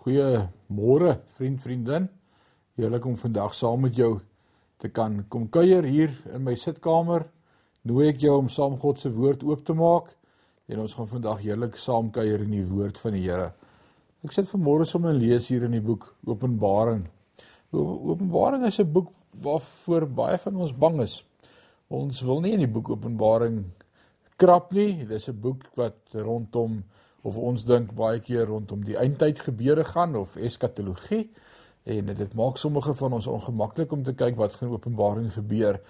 Goeiemôre, vriend, vriendin. Heerlik om vandag saam met jou te kan kom kuier hier in my sitkamer. Nooi ek jou om saam God se woord oop te maak en ons gaan vandag heerlik saam kuier in die woord van die Here. Ek sit vanmôre sommer en lees hier in die boek Openbaring. Openbaring is 'n boek waarvoor baie van ons bang is. Ons wil nie in die boek Openbaring krap nie. Dis 'n boek wat rondom of ons dink baie keer rondom die eindtyd gebeure gaan of eskatologie en dit maak sommige van ons ongemaklik om te kyk wat gaan Openbaring gebeur.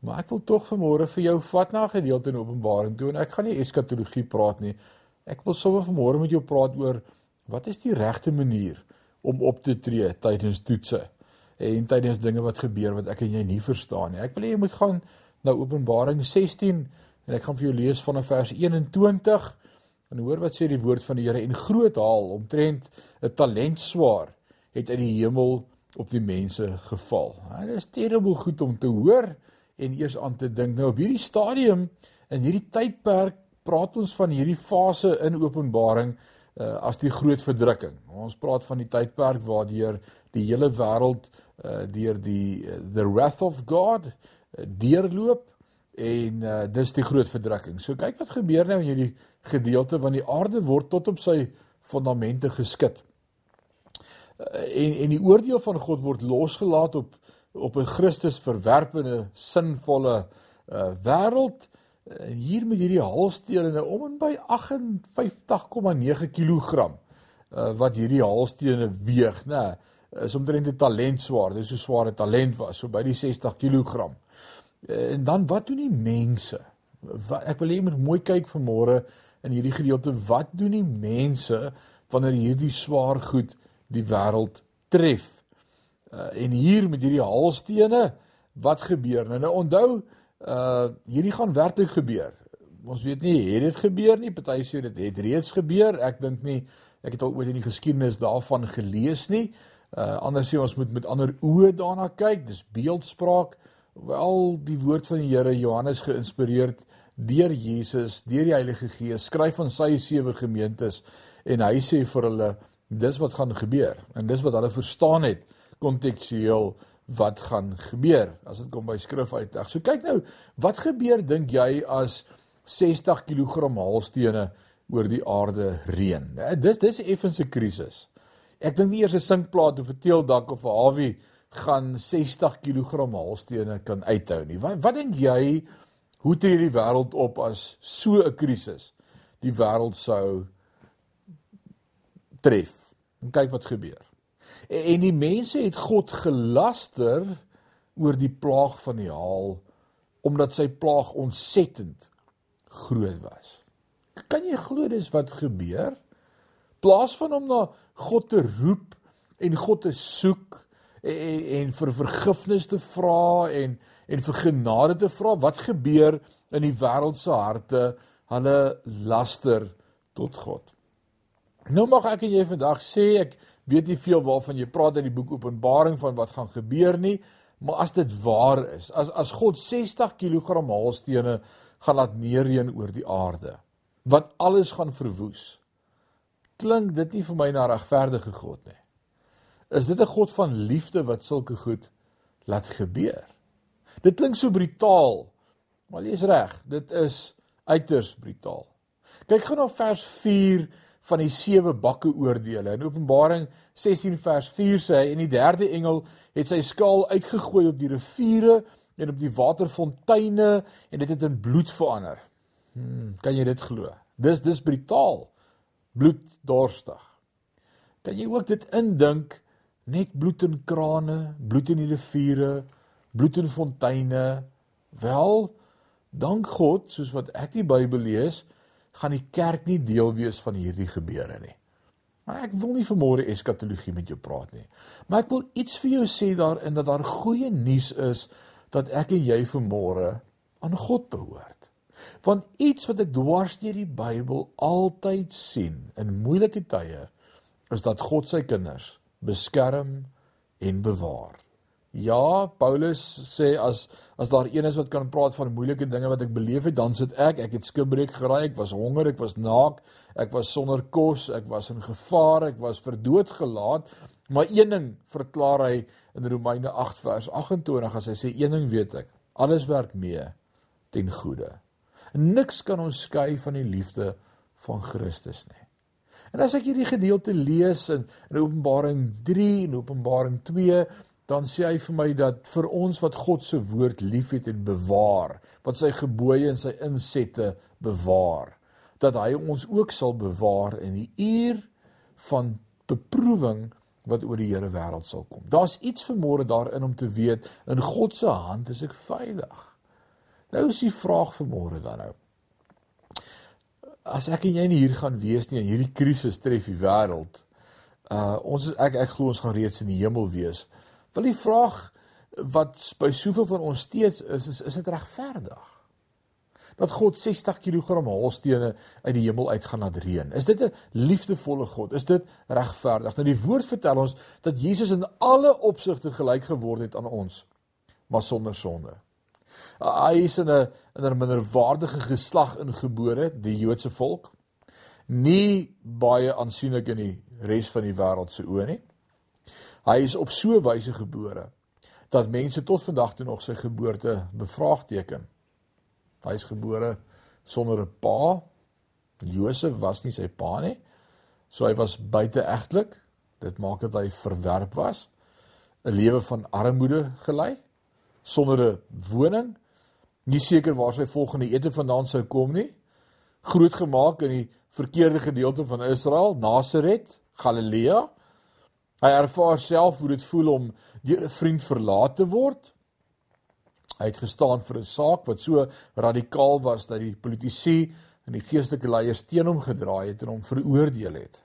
Maar ek wil tog vanmôre vir jou vat na 'n gedeelte in Openbaring toe en ek gaan nie eskatologie praat nie. Ek wil sommer vanmôre met jou praat oor wat is die regte manier om op te tree tydens toetse en tydens dinge wat gebeur wat ek en jy nie verstaan nie. Ek wil hê jy moet gaan na Openbaring 16 en ek gaan vir jou lees vanaf vers 21 En hoor wat sê die woord van die Here en groot haal omtrent 'n talent swaar het uit die hemel op die mense geval. Dit is terrible goed om te hoor en eers aan te dink. Nou op hierdie stadium in hierdie tydperk praat ons van hierdie fase in Openbaring uh, as die groot verdrukking. Ons praat van die tydperk waardeur die hele wêreld uh, deur die uh, the wrath of God uh, deurloop en uh, dis die groot verdrukking. So kyk wat gebeur nou in hierdie gedeelte van die aarde word tot op sy fondamente geskit. Uh, en en die oordeel van God word losgelaat op op 'n Christus verwerpende sinvolle uh wêreld en hier met hierdie haalstene nou om en by 58,9 kg uh wat hierdie haalstene weeg, nê, is omtrent 'n talent swaar. Dis so swaar 'n talent was, so by die 60 kg. Eh, en dan wat doen die mense? Wat, ek wil hê jy moet mooi kyk vanmôre in hierdie gedeelte wat doen die mense wanneer hierdie swaar goed die wêreld tref? Uh, en hier met hierdie haalstene, wat gebeur? Nou, nou onthou, uh hierdie gaan werklik gebeur. Ons weet nie het dit gebeur nie, party sê dit het reeds gebeur. Ek dink nie ek het al ooit in die geskiedenis daarvan gelees nie. Uh anders sê ons moet met ander oë daarna kyk. Dis beeldspraak. Uh wel die woord van die Here Johannes geïnspireerd deur Jesus, deur die Heilige Gees, skryf aan sy sewe gemeentes en hy sê vir hulle dis wat gaan gebeur en dis wat hulle verstaan het kontekstueel wat gaan gebeur as dit kom by skrif uitleg. So kyk nou, wat gebeur dink jy as 60 kg haalstene oor die aarde reën? Dis dis 'n effense krisis. Ek dink nie eers 'n sinkplaat of 'n teeldak of 'n hawie gaan 60 kg haalstene kan uithou nie. Wat wat dink jy hoe tree die wêreld op as so 'n krisis die wêreld sou tref? En kyk wat gebeur. En, en die mense het God gelaster oor die plaag van die haal omdat sy plaag ontsettend groot was. Kan jy glo dis wat gebeur? Plaas van om na God te roep en God te soek en, en vir vergifnis te vra en en vir genade te vra wat gebeur in die wêreld se harte hulle laster tot God. Nou mag ek en jy vandag sê ek weet nie veel waarvan jy praat in die boek Openbaring van wat gaan gebeur nie, maar as dit waar is, as as God 60 kg haalstene gaan laat neerreën oor die aarde, wat alles gaan verwoes. Klink dit nie vir my na regverdige God nie? Is dit 'n God van liefde wat sulke goed laat gebeur? Dit klink so brutaal. Maar jy is reg, dit is uiters brutaal. Kyk gou na vers 4 van die sewe bakke oordeele. In Openbaring 16 vers 4 sê hy en die derde engel het sy skaal uitgegooi op die riviere en op die waterfonteine en dit het in bloed verander. Hmm, kan jy dit glo? Dis dis brutaal. Bloeddorstig. Kan jy ook dit indink net bloed in krane, bloed in die riviere, bloed in fonteine. Wel, dank God, soos wat ek die Bybel lees, gaan die kerk nie deel wees van hierdie gebeure nie. Maar ek wil nie vanmôre eskatologie met jou praat nie. Maar ek wil iets vir jou sê daarin dat daar goeie nuus is dat ek en jy vanmôre aan God behoort. Want iets wat ek dwars deur die Bybel altyd sien in moeilike tye is dat God sy kinders beskerm en bewaar. Ja, Paulus sê as as daar een is wat kan praat van moeilike dinge wat ek beleef het, dan sit ek. Ek het skibreek geraai, ek was honger, ek was naak, ek was sonder kos, ek was in gevaar, ek was vir dood gelaat. Maar een ding verklaar hy in Romeine 8 vers 28 as hy sê een ding weet ek, alles werk mee ten goeie. Niks kan ons skei van die liefde van Christus nie. En as ek hierdie gedeelte lees in, in Openbaring 3 en Openbaring 2, dan sê hy vir my dat vir ons wat God se woord liefhet en bewaar, wat sy gebooie en sy insette bewaar, dat hy ons ook sal bewaar in die uur van beproewing wat oor die Here wêreld sal kom. Daar's iets vermoere daarin om te weet in God se hand is ek veilig. Nou is die vraag vermoere dan nou. As ek en jy nie hier gaan wees nie en hierdie krisis tref die wêreld, uh ons ek ek glo ons gaan reeds in die hemel wees. Wil die vraag wat by soveel van ons steeds is, is is dit regverdig? Dat God 60 kg haalstene uit die hemel uit gaan laat reën. Is dit 'n liefdevolle God? Is dit regverdig? Nou die woord vertel ons dat Jesus in alle opsigte gelyk geword het aan ons, maar sonder sonde. Hy is in 'n in 'n minderwaardige geslag ingebore, die Joodse volk. Nie baie aansienlik in die res van die wêreld se oë nie. Hy is op so 'n wyse gebore dat mense tot vandag toe nog sy geboorte bevraagteken. Hy is gebore sonder 'n pa. Josef was nie sy pa nie. So hy was buiteegtelik. Dit maak dat hy verwerp was. 'n Lewe van armoede gelei sonder 'n woning. Nie seker waar sy volgende ete vandaan sou kom nie. Groot gemaak in die verkeerde gedeelte van Israel, Nasaret, Galilea. Hy ervaar self hoe dit voel om deur 'n vriend verlaat te word. Hy het gestaan vir 'n saak wat so radikaal was dat die politici en die geestelike leiers teen hom gedraai het en hom veroordeel het.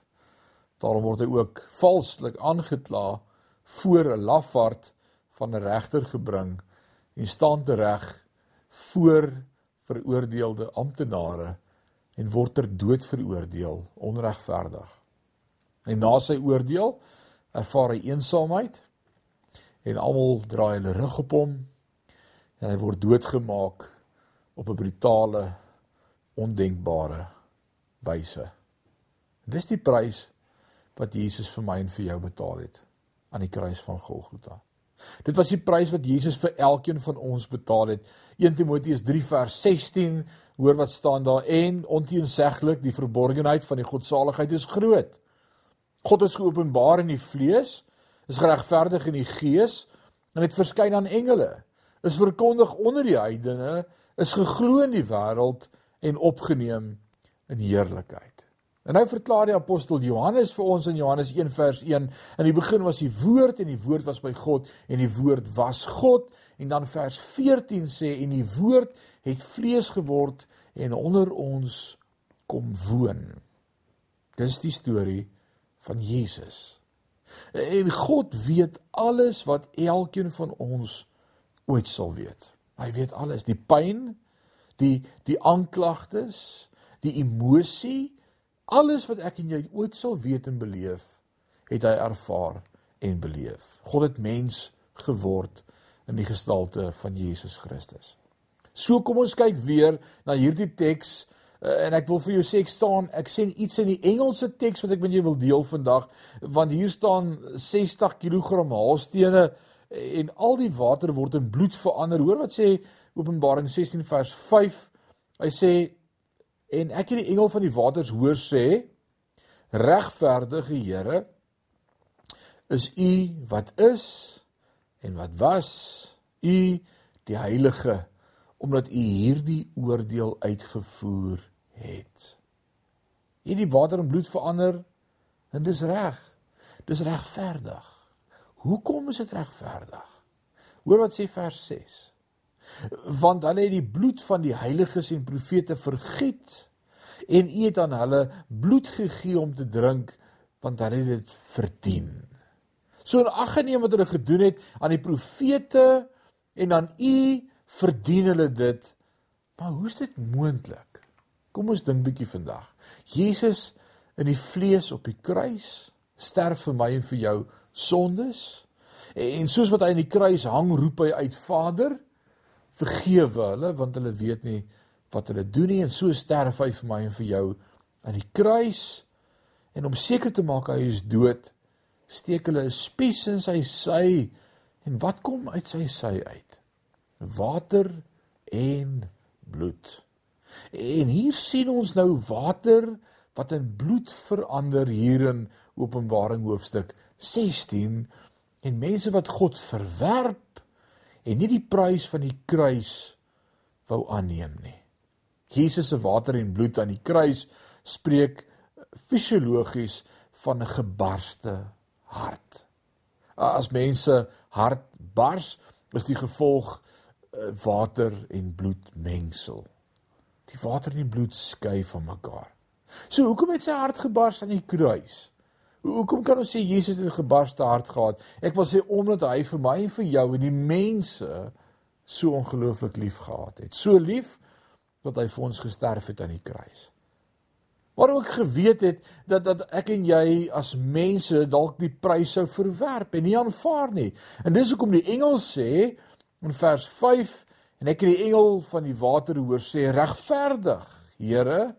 Daarom word hy ook valslik aangekla voor 'n lafaard van 'n regter gebring en staan te reg voor veroordeelde amptenare en word ter dood veroordeel onregverdig. En na sy oordeel ervaar hy eensaamheid en almal draai hulle rug op hom en hy word doodgemaak op 'n brutale ondenkbare wyse. Dis die prys wat Jesus vir my en vir jou betaal het aan die kruis van Golgotha. Dit was die prys wat Jesus vir elkeen van ons betaal het. 1 Timoteus 3 vers 16, hoor wat staan daar en onteenseglik die verborgenheid van die godsaligheid is groot. God is geopenbaar in die vlees, is geregverdig in die gees en het verskyn aan engele. Is verkondig onder die heidene, is geglo in die wêreld en opgeneem in heerlikheid. En nou verklaar die apostel Johannes vir ons in Johannes 1 vers 1, in die begin was die woord en die woord was by God en die woord was God en dan vers 14 sê en die woord het vlees geword en onder ons kom woon. Dis die storie van Jesus. En God weet alles wat elkeen van ons ooit sal weet. Hy weet alles, die pyn, die die aanklagtes, die emosie, alles wat ek en jy ooit sal weet en beleef, het hy ervaar en beleef. God het mens geword in die gestalte van Jesus Christus. So kom ons kyk weer na hierdie teks Uh, en ek wil vir jou sê ek staan ek sien iets in die Engelse teks wat ek met jou wil deel vandag want hier staan 60 kg haalstene en al die water word in bloed verander. Hoor wat sê Openbaring 16 vers 5. Hy sê en ek het die engel van die waters hoor sê regverdige Here is u wat is en wat was u die heilige omdat u hierdie oordeel uitgevoer het. Hierdie water in bloed verander en dis reg. Dis regverdig. Hoekom is dit regverdig? Hoor wat sê vers 6. Want hulle het die bloed van die heiliges en profete vergiet en u het aan hulle bloed gegee om te drink want hulle het dit verdien. So in ag geneem wat hulle gedoen het aan die profete en aan u verdien hulle dit. Maar hoe is dit moontlik? Kom ons dink bietjie vandag. Jesus in die vlees op die kruis sterf vir my en vir jou sondes En soos wat hy aan die kruis hang, roep hy uit: Vader, vergewe hulle want hulle weet nie wat hulle doen nie en so sterf hy vir my en vir jou aan die kruis. En om seker te maak hy is dood steek hulle 'n spies in sy sy. En wat kom uit sy sy uit? Water en bloed. En hier sien ons nou water wat in bloed verander hier in Openbaring hoofstuk 16 en mense wat God verwerp en nie die prys van die kruis wou aanneem nie. Jesus se water en bloed aan die kruis spreek fisiologies van 'n gebarste hart. As mense hart bars, is die gevolg eh, water en bloed mengsel. Die water en die bloed skei van mekaar. So hoekom het sy hart gebars aan die kruis? Hoekom kan ons sê Jesus het 'n gebarste hart gehad? Ek wil sê omdat hy vir my en vir jou en die mense so ongelooflik lief gehad het. So lief dat hy vir ons gesterf het aan die kruis. Maar ook geweet het dat dat ek en jy as mense dalk die prys sou verwerp en nie aanvaar nie. En dis hoekom die engel sê in vers 5 en ek het die engel van die water hoor sê regverdig, Here,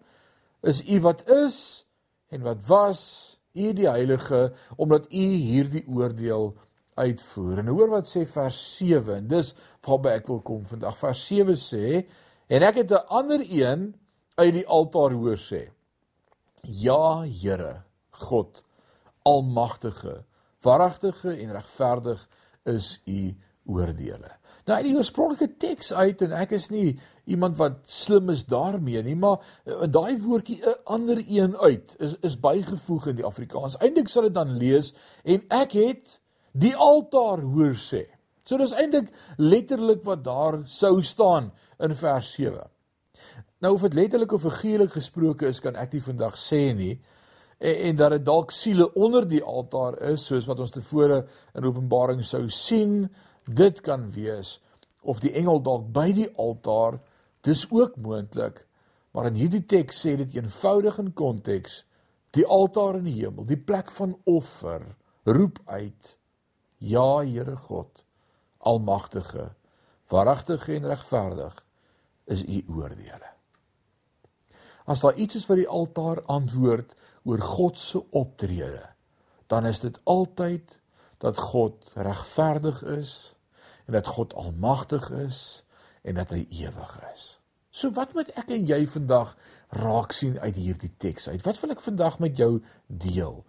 is U wat is en wat was U die heilige omdat U hierdie oordeel uitvoer. En hoor wat sê vers 7 en dis waarby ek wil kom vandag. Vers 7 sê en ek het 'n ander een uit die altaar hoor sê. Ja, Here, God, almagtige, waaragtige en regverdig is U oordeele. Nou uit die oorspronklike teks uit en ek is nie iemand wat slim is daarmee nie, maar in eh, daai woordjie 'n ander een uit is is bygevoeg in die Afrikaans. Eindelik sal dit dan lees en ek het die altaar hoor sê. So dis eintlik letterlik wat daar sou staan in vers 7. Nou of dit letterlik of figuurlik gesproke is, kan ek nie vandag sê nie. En, en dat dit dalk siele onder die altaar is, soos wat ons tevore in Openbaring sou sien, Dit kan wees of die engel dalk by die altaar, dis ook moontlik. Maar in hierdie teks sê dit eenvoudig in konteks, die altaar in die hemel, die plek van offer, roep uit: Ja, Here God, almagtige, waaragtige en regverdig is u oordeele. As daar iets is wat die altaar antwoord oor God se optrede, dan is dit altyd dat God regverdig is en dat God almagtig is en dat hy ewig is. So wat moet ek en jy vandag raak sien uit hierdie teks uit? Wat wil ek vandag met jou deel?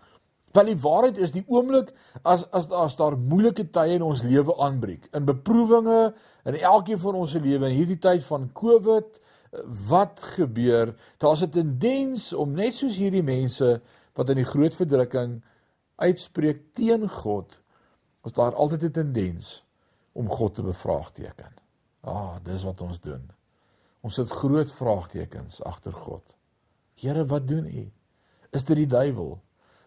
Want die waarheid is die oomblik as as as daar moeilike tye in ons lewe aanbreek, in beproewinge in elkeen van ons se lewe in hierdie tyd van Covid, wat gebeur? Daar's 'n tendens om net soos hierdie mense wat in die groot verdrukking uitspreek teen God, is daar altyd 'n tendens om God te bevraagteken. Ah, dis wat ons doen. Ons sit groot vraagtekens agter God. Here, wat doen U? Is dit die duiwel?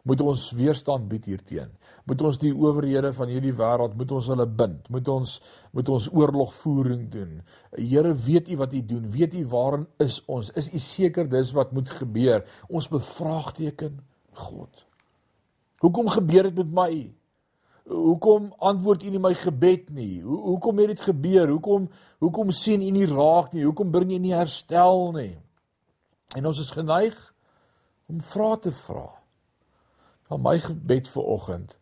Moet ons weerstand bied hierteen? Moet ons die owerhede van hierdie wêreld moet ons hulle bind? Moet ons moet ons oorlogvoering doen? Here, weet U wat U doen? Weet U waarin is ons? Is U seker dis wat moet gebeur? Ons bevraagteken God. Hoekom gebeur dit met my? Hoekom antwoord U nie my gebed nie? Hoe hoekom het dit gebeur? Hoekom hoekom sien U nie raak nie? Hoekom bring U nie herstel nie? En ons is geneig om vrae te vra. Van my gebed vir oggend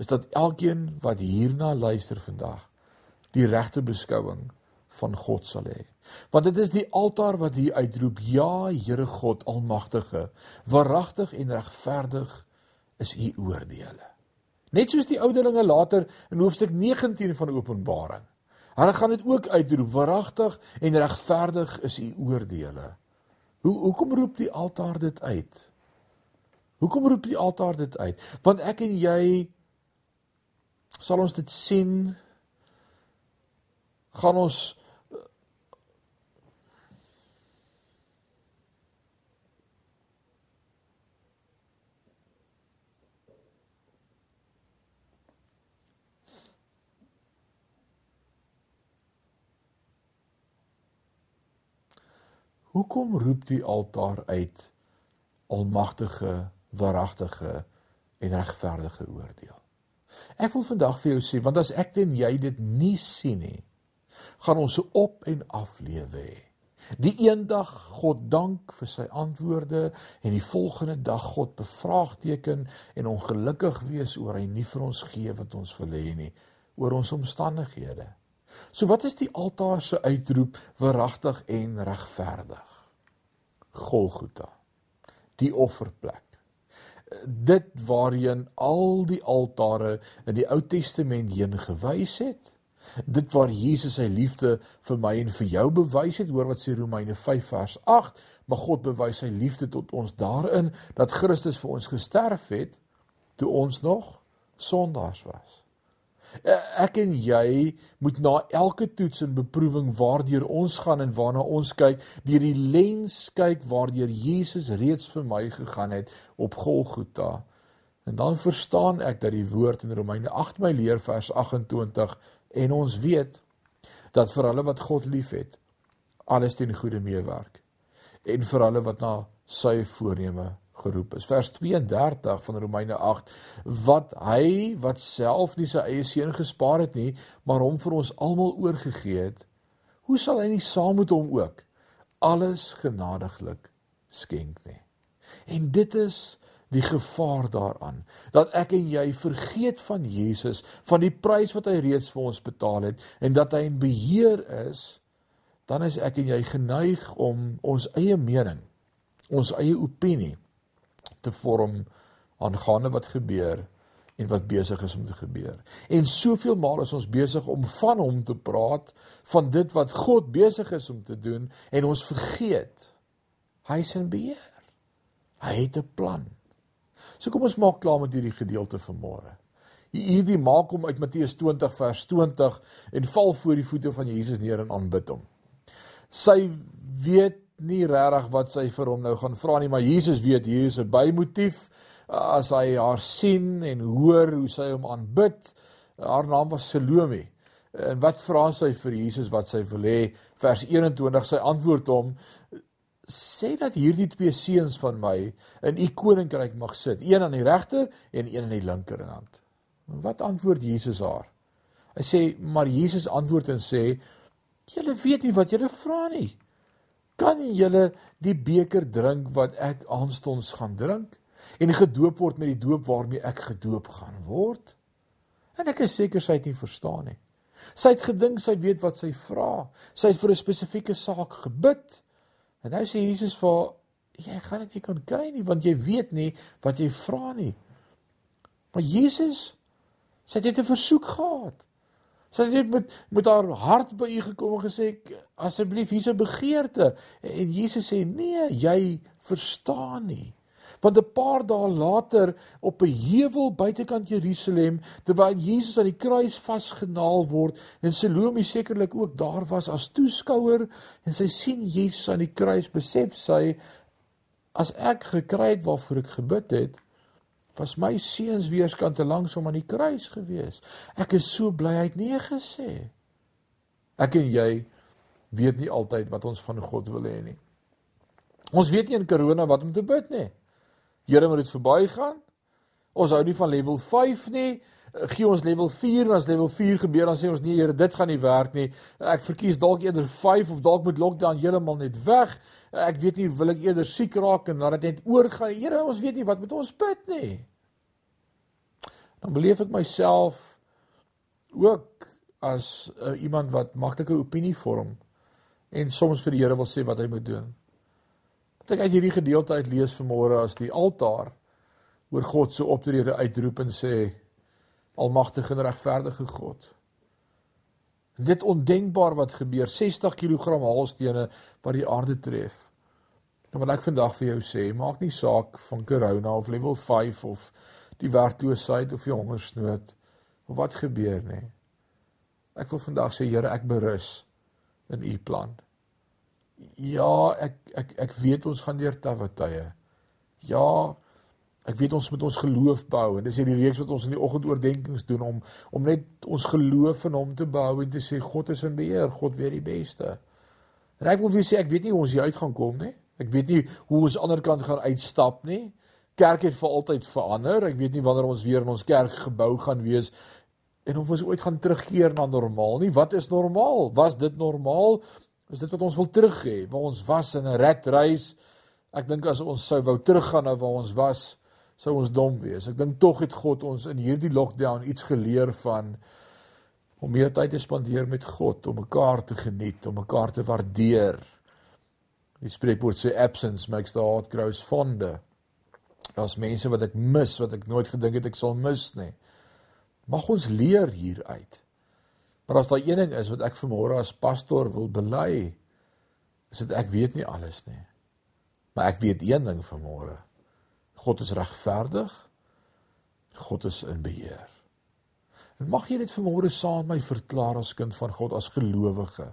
is dat elkeen wat hierna luister vandag die regte beskouing van God sal hê. Want dit is die altaar wat hier uitroep: Ja, Here God Almagtige, waaragtig en regverdig is U oordeele. Net soos die ouderlinge later in hoofstuk 19 van Openbaring. Hulle gaan dit ook uitroep, waaragtig en regverdig is u oordeele. Hoe hoekom roep die altaar dit uit? Hoekom roep die altaar dit uit? Want ek en jy sal ons dit sien gaan ons Hoekom roep die altaar uit almagtige, waaragtige en regverdige oordeel? Ek wil vandag vir jou sê, want as ek en jy dit nie sien nie, gaan ons op en af lewe hê. Die eendag God dank vir sy antwoorde en die volgende dag God bevraagteken en ongelukkig wees oor hy nie vir ons gee wat ons wil hê nie oor ons omstandighede. So wat is die altaar se uitroep verragtig en regverdig? Golgotha. Die offerplek. Dit waarheen al die altare in die Ou Testament heen gewys het. Dit waar Jesus sy liefde vir my en vir jou bewys het, hoor wat sê Romeine 5 vers 8, maar God bewys sy liefde tot ons daarin dat Christus vir ons gesterf het toe ons nog sondaars was. Eh, ek en jy moet na elke toets en beproewing waardeur ons gaan en waarna ons kyk, deur die lens kyk waardeur Jesus reeds vir my gegaan het op Golgotha. En dan verstaan ek dat die woord in Romeine 8 my leer vers 28 en ons weet dat vir hulle wat God liefhet, alles ten goeie meewerk. En vir hulle wat na sy voorneme geroep is. Vers 32 van Romeine 8 wat hy wat self nie sy eie seun gespaar het nie, maar hom vir ons almal oorgegee het, hoe sal hy nie saam met hom ook alles genadiglik skenk nie? En dit is die gevaar daaraan dat ek en jy vergeet van Jesus, van die prys wat hy reeds vir ons betaal het en dat hy in beheer is, dan is ek en jy geneig om ons eie mening, ons eie opinie te vorm aangaande wat gebeur en wat besig is om te gebeur. En soveel maal is ons besig om van hom te praat, van dit wat God besig is om te doen en ons vergeet hy is in beheer. Hy het 'n plan. So kom ons maak klaar met hierdie gedeelte vanmôre. Hierdie maak hom uit Matteus 20 vers 20 en val voor die voete van Jesus neer en aanbid hom. Sy weet nie regtig wat sy vir hom nou gaan vra nie, maar Jesus weet hier is 'n bymotief as hy haar sien en hoor hoe sy hom aanbid. Haar naam was Salome. En wat vra sy vir Jesus wat sy wil hê? Vers 21 sy antwoord hom sê dat hierdie twee seuns van my in u koninkryk mag sit, een aan die regter en een aan die linkerhand. Wat antwoord Jesus haar? Hy sê, maar Jesus antwoord en sê, julle weet nie wat julle vra nie kan julle die beker drink wat ek aanstonds gaan drink en gedoop word met die doop waarmee ek gedoop gaan word? En ek is seker sy het nie verstaan nie. Sy het gedink sy weet wat sy vra. Sy het vir 'n spesifieke saak gebid. En nou sê Jesus vir jy gaan dit nie kan kry nie want jy weet nie wat jy vra nie. Maar Jesus sy het 'n versoek gehad. Sy het met met haar hart by u gekom en gesê asseblief hier's 'n begeerte en Jesus sê nee, jy verstaan nie. Want 'n paar dae later op 'n heuwel buitekant Jerusalem terwyl Jesus aan die kruis vasgenaal word en Salome sekerlik ook daar was as toeskouer en sy sien Jesus aan die kruis besef sy as ek gekry het waarvoor ek gebid het was my seuns weerskant te langs om aan die kruis gewees. Ek is so bly hy het nee gesê. Ek en jy weet nie altyd wat ons van God wil hê nie. Ons weet nie in corona wat om te bid nie. Here moet dit verbygaan. Ons hou nie van level 5 nie. Gee ons level 4 en as level 4 gebeur dan sê ons nee Here, dit gaan nie werk nie. Ek verkies dalk eerder 5 of dalk moet lockdown heeltemal net weg. Ek weet nie wil ek eerder siek raak en laat dit net oorgaan. Here, ons weet nie wat met ons bid nie. Dan beleef ek myself ook as uh, iemand wat maklike opinie vorm en soms vir die Here wil sê wat hy moet doen. Wat ek uit hierdie gedeelte uit lees vanmôre as die altaar oor God se optrede uitroep en sê almagtige en regverdige God. Dit ondenkbaar wat gebeur, 60 kg haalstene wat die aarde tref. Dan wil ek vandag vir jou sê, maak nie saak van corona of level 5 of die werkloosheid of die hongersnood of wat gebeur nie. Ek wil vandag sê Here, ek berus in u plan. Ja, ek ek ek weet ons gaan deur tawwe tye. Ja, Ek weet ons moet ons geloof bou en dis hierdie reeks wat ons in die oggendoordenkings doen om om net ons geloof in hom te bou en te sê God is in beheer, God weet die beste. En ek wil vir sê ek weet nie hoe ons hier uit gaan kom nie. Ek weet nie hoe ons ander kant gaan uitstap nie. Kerk het vir altyd verander. Ek weet nie wanneer ons weer in ons kerkgebou gaan wees en of ons ooit gaan terugkeer na normaal nie. Wat is normaal? Was dit normaal? Is dit wat ons wil terug hê? Waar ons was in 'n rat race? Ek dink as ons sou wou teruggaan na waar ons was, sou ons dom wees. Ek dink tog het God ons in hierdie lockdown iets geleer van om meer tyd te spandeer met God, om mekaar te geniet, om mekaar te waardeer. Die spreekwoord sê absence makes the heart grow fonder. Daar's mense wat ek mis wat ek nooit gedink het ek sal mis nie. Mag ons leer hieruit. Maar as daar een ding is wat ek vanmôre as pastoor wil bely, is dit ek weet nie alles nie. Maar ek weet een ding vanmôre. God is regverdig. God is in beheer. En mag jy net vanmôre saam met my verklaar as kind van God as gelowige.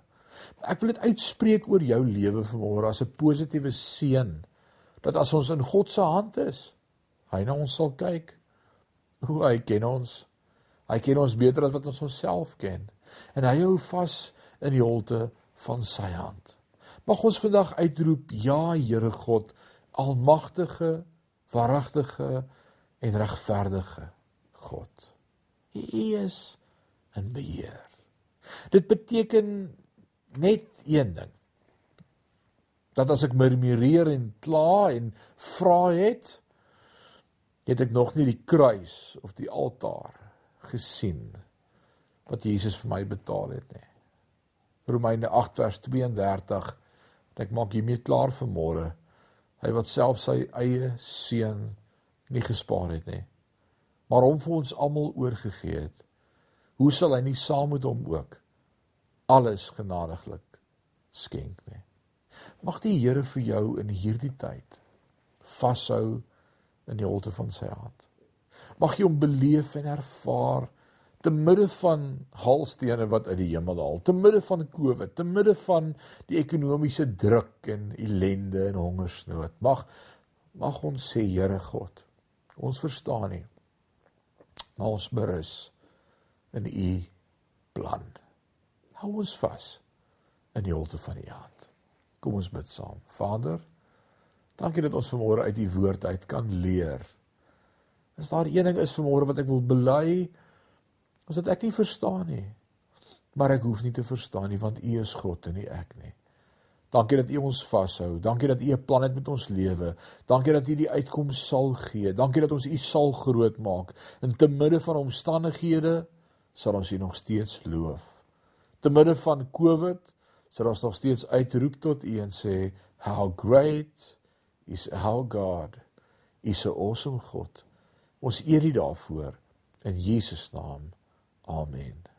Ek wil dit uitspreek oor jou lewe vanmôre as 'n positiewe seën dat as ons in God se hand is, hy na ons sal kyk. Hoe hy ken ons. Hy ken ons beter as wat ons onsself ken. En hy hou vas in die holte van sy hand. Mag ons vandag uitroep: Ja, Here God, almagtige, waaragtige en regverdige God. U is in beheer. Dit beteken net een ding. Dat as ek murmureer en kla en vra het, het ek nog nie die kruis of die altaar gesien wat Jesus vir my betaal het nie. Romeine 8 vers 32 ek maak hiermee klaar vir môre. Hy wat self sy eie seun nie gespaar het nie, maar hom vir ons almal oorgegee het. Hoe sal hy nie saam met hom ook alles genadiglik skenk nie? Mag die Here vir jou in hierdie tyd vashou in die holte van sy hand. Mag jy hom beleef en ervaar te midde van halstene wat uit die hemel daal, te midde van COVID, te midde van die ekonomiese druk en ellende en hongersnood. Mag mag ons sê Here God, ons verstaan nie. Maar ons berus in u plan. Hou ons vas in die holte van u hand. Kom ons bid saam. Vader, dankie dat ons vanmôre uit u woord uit kan leer. As daar een ding is vanmôre wat ek wil bely, is dat ek nie verstaan nie. Maar ek hoef nie te verstaan nie want u is God en nie ek nie. Dankie dat U ons vashou. Dankie dat U 'n plan het met ons lewe. Dankie dat U die uitkoms sal gee. Dankie dat ons U sal groot maak. In te midde van omstandighede sal ons U nog steeds loof. Te midde van COVID sal ons nog steeds uitroep tot U en sê how great is our God. Is 'n awesome God. Ons eer U daarvoor in Jesus naam. Amen.